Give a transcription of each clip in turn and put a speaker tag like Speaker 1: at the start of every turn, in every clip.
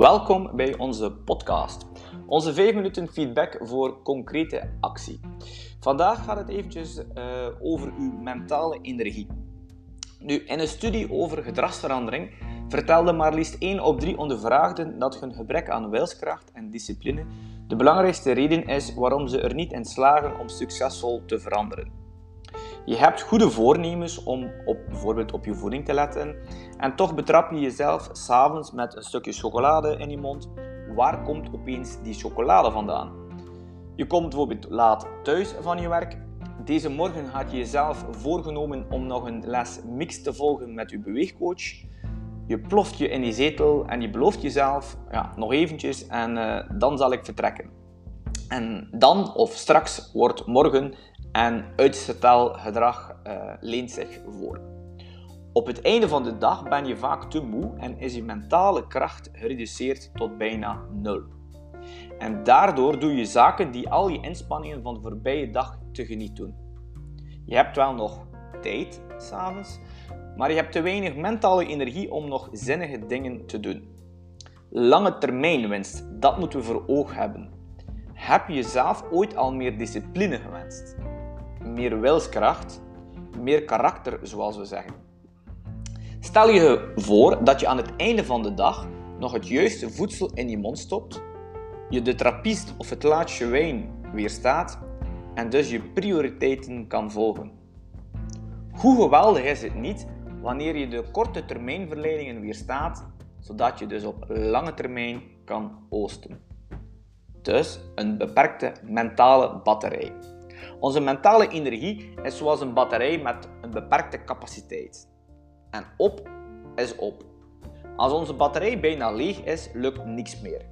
Speaker 1: Welkom bij onze podcast. Onze 5 minuten feedback voor concrete actie. Vandaag gaat het eventjes uh, over uw mentale energie. Nu, in een studie over gedragsverandering vertelde maar liefst 1 op 3 ondervraagden dat hun gebrek aan wilskracht en discipline de belangrijkste reden is waarom ze er niet in slagen om succesvol te veranderen. Je hebt goede voornemens om op, bijvoorbeeld op je voeding te letten en toch betrap je jezelf s'avonds met een stukje chocolade in je mond. Waar komt opeens die chocolade vandaan? Je komt bijvoorbeeld laat thuis van je werk. Deze morgen had je jezelf voorgenomen om nog een les mix te volgen met je beweegcoach. Je ploft je in die zetel en je belooft jezelf ja, nog eventjes en uh, dan zal ik vertrekken. En dan of straks wordt morgen en uitstelgedrag uh, leent zich voor. Op het einde van de dag ben je vaak te moe en is je mentale kracht gereduceerd tot bijna nul. En daardoor doe je zaken die al je inspanningen van de voorbije dag tegeniet doen. Je hebt wel nog tijd s'avonds, maar je hebt te weinig mentale energie om nog zinnige dingen te doen. Lange termijn winst, dat moeten we voor oog hebben. Heb je zelf ooit al meer discipline gewenst? Meer wilskracht, meer karakter, zoals we zeggen. Stel je voor dat je aan het einde van de dag nog het juiste voedsel in je mond stopt, je de trappist of het laatste wijn weerstaat en dus je prioriteiten kan volgen. Hoe geweldig is het niet wanneer je de korte termijn verleidingen weerstaat, zodat je dus op lange termijn kan oosten. Dus een beperkte mentale batterij. Onze mentale energie is zoals een batterij met een beperkte capaciteit. En op is op. Als onze batterij bijna leeg is, lukt niks meer.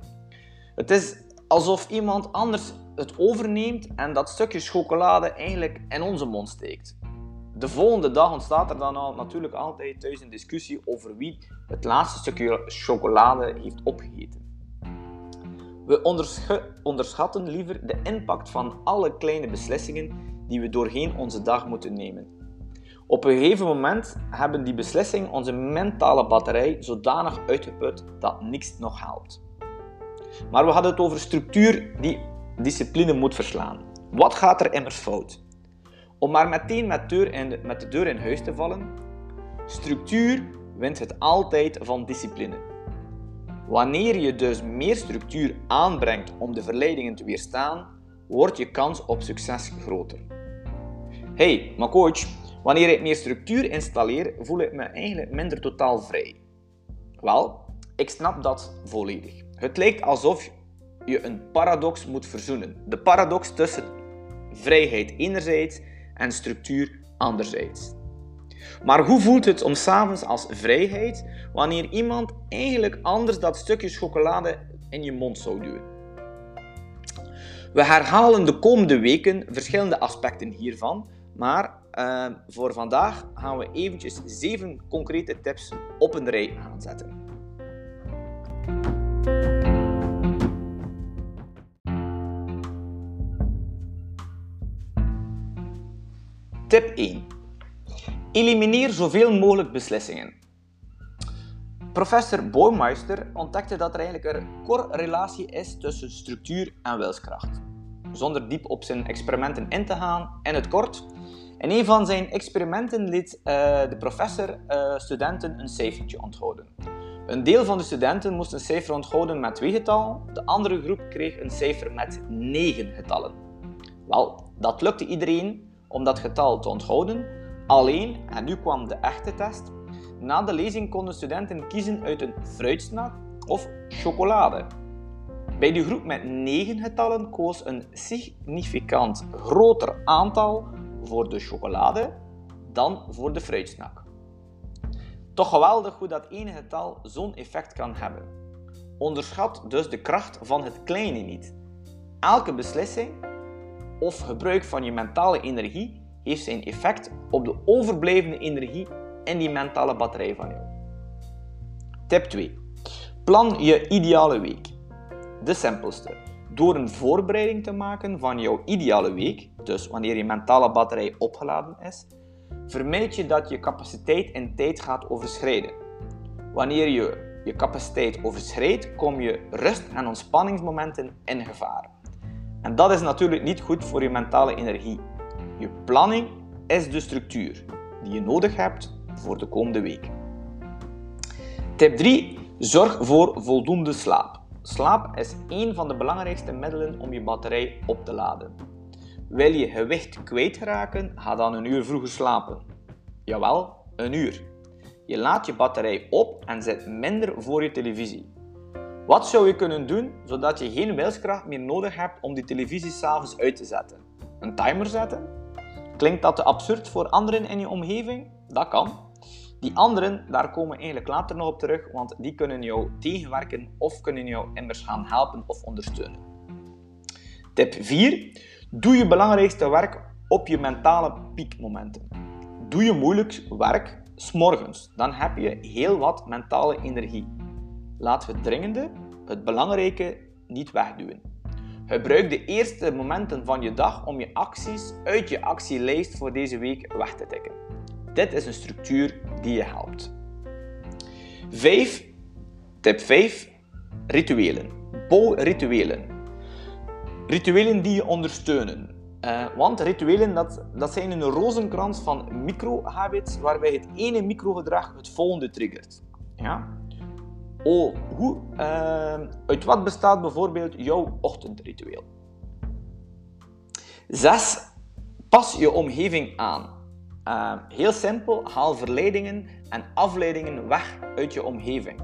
Speaker 1: Het is alsof iemand anders het overneemt en dat stukje chocolade eigenlijk in onze mond steekt. De volgende dag ontstaat er dan al natuurlijk altijd thuis een discussie over wie het laatste stukje chocolade heeft opgegeten. We onderschatten liever de impact van alle kleine beslissingen die we doorheen onze dag moeten nemen. Op een gegeven moment hebben die beslissingen onze mentale batterij zodanig uitgeput dat niks nog helpt. Maar we hadden het over structuur die discipline moet verslaan. Wat gaat er immers fout? Om maar meteen met, deur met de deur in huis te vallen, structuur wint het altijd van discipline. Wanneer je dus meer structuur aanbrengt om de verleidingen te weerstaan, wordt je kans op succes groter. Hey, maar coach, wanneer ik meer structuur installeer, voel ik me eigenlijk minder totaal vrij. Wel, ik snap dat volledig. Het lijkt alsof je een paradox moet verzoenen. De paradox tussen vrijheid enerzijds en structuur anderzijds. Maar hoe voelt het om s'avonds als vrijheid wanneer iemand eigenlijk anders dat stukje chocolade in je mond zou duwen? We herhalen de komende weken verschillende aspecten hiervan, maar uh, voor vandaag gaan we eventjes zeven concrete tips op een rij aanzetten. Tip 1. Elimineer zoveel mogelijk beslissingen. Professor Boymeister ontdekte dat er eigenlijk een correlatie is tussen structuur en wilskracht. Zonder diep op zijn experimenten in te gaan, in het kort. In een van zijn experimenten liet uh, de professor uh, studenten een cijfertje onthouden. Een deel van de studenten moest een cijfer onthouden met twee getallen, de andere groep kreeg een cijfer met negen getallen. Wel, dat lukte iedereen om dat getal te onthouden, Alleen, en nu kwam de echte test, na de lezing konden studenten kiezen uit een fruitsnack of chocolade. Bij de groep met 9 getallen koos een significant groter aantal voor de chocolade dan voor de fruitsnack. Toch geweldig hoe dat ene getal zo'n effect kan hebben. Onderschat dus de kracht van het kleine niet. Elke beslissing of gebruik van je mentale energie heeft zijn effect op de overblijvende energie in die mentale batterij van jou. Tip 2. Plan je ideale week. De simpelste. Door een voorbereiding te maken van jouw ideale week, dus wanneer je mentale batterij opgeladen is, vermijd je dat je capaciteit en tijd gaat overschrijden. Wanneer je je capaciteit overschrijdt, kom je rust- en ontspanningsmomenten in gevaar. En dat is natuurlijk niet goed voor je mentale energie. Je planning is de structuur die je nodig hebt voor de komende week. Tip 3. Zorg voor voldoende slaap. Slaap is een van de belangrijkste middelen om je batterij op te laden. Wil je gewicht kwijtraken, ga dan een uur vroeger slapen. Jawel, een uur. Je laat je batterij op en zet minder voor je televisie. Wat zou je kunnen doen zodat je geen wilskracht meer nodig hebt om die televisie s'avonds uit te zetten? Een timer zetten? Klinkt dat te absurd voor anderen in je omgeving? Dat kan. Die anderen, daar komen we eigenlijk later nog op terug, want die kunnen jou tegenwerken of kunnen jou immers gaan helpen of ondersteunen. Tip 4. Doe je belangrijkste werk op je mentale piekmomenten. Doe je moeilijk werk s'morgens, dan heb je heel wat mentale energie. Laten we het dringende, het belangrijke, niet wegduwen. Gebruik de eerste momenten van je dag om je acties uit je actielijst voor deze week weg te tikken. Dit is een structuur die je helpt. 5. Tip 5. Rituelen. Bouw rituelen. Rituelen die je ondersteunen. Uh, want rituelen dat, dat zijn een rozenkrans van micro-habits waarbij het ene microgedrag het volgende triggert. Ja? Oh, hoe, uh, uit wat bestaat bijvoorbeeld jouw ochtendritueel? 6. Pas je omgeving aan. Uh, heel simpel, haal verleidingen en afleidingen weg uit je omgeving.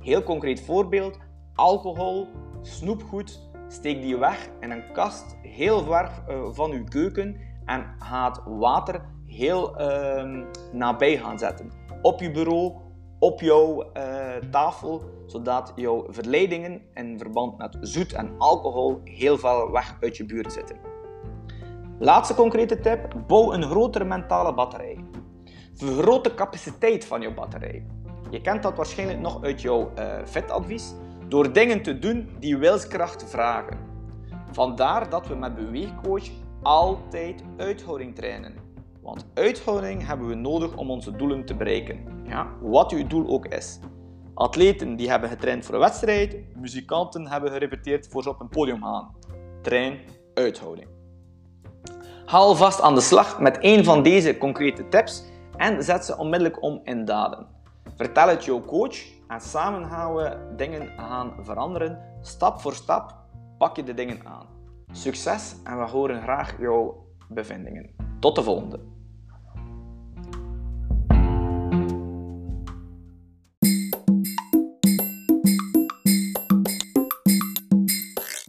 Speaker 1: Heel concreet voorbeeld: alcohol, snoepgoed, steek die weg in een kast heel ver uh, van uw keuken en ga het water heel uh, nabij gaan zetten. Op je bureau, op jouw uh, tafel, zodat jouw verleidingen in verband met zoet en alcohol heel veel weg uit je buurt zitten. Laatste concrete tip: bouw een grotere mentale batterij. Vergroot de capaciteit van je batterij. Je kent dat waarschijnlijk nog uit jouw uh, fitadvies, door dingen te doen die wilskracht vragen. Vandaar dat we met Beweegcoach altijd uithouding trainen. Want uithouding hebben we nodig om onze doelen te bereiken. Ja, wat uw doel ook is. Atleten die hebben getraind voor een wedstrijd, muzikanten hebben gerepeteerd voor ze op een podium gaan. Train uithouding. Haal vast aan de slag met een van deze concrete tips en zet ze onmiddellijk om in daden. Vertel het jouw coach en samen gaan we dingen gaan veranderen. Stap voor stap pak je de dingen aan. Succes en we horen graag jouw bevindingen. Tot de volgende!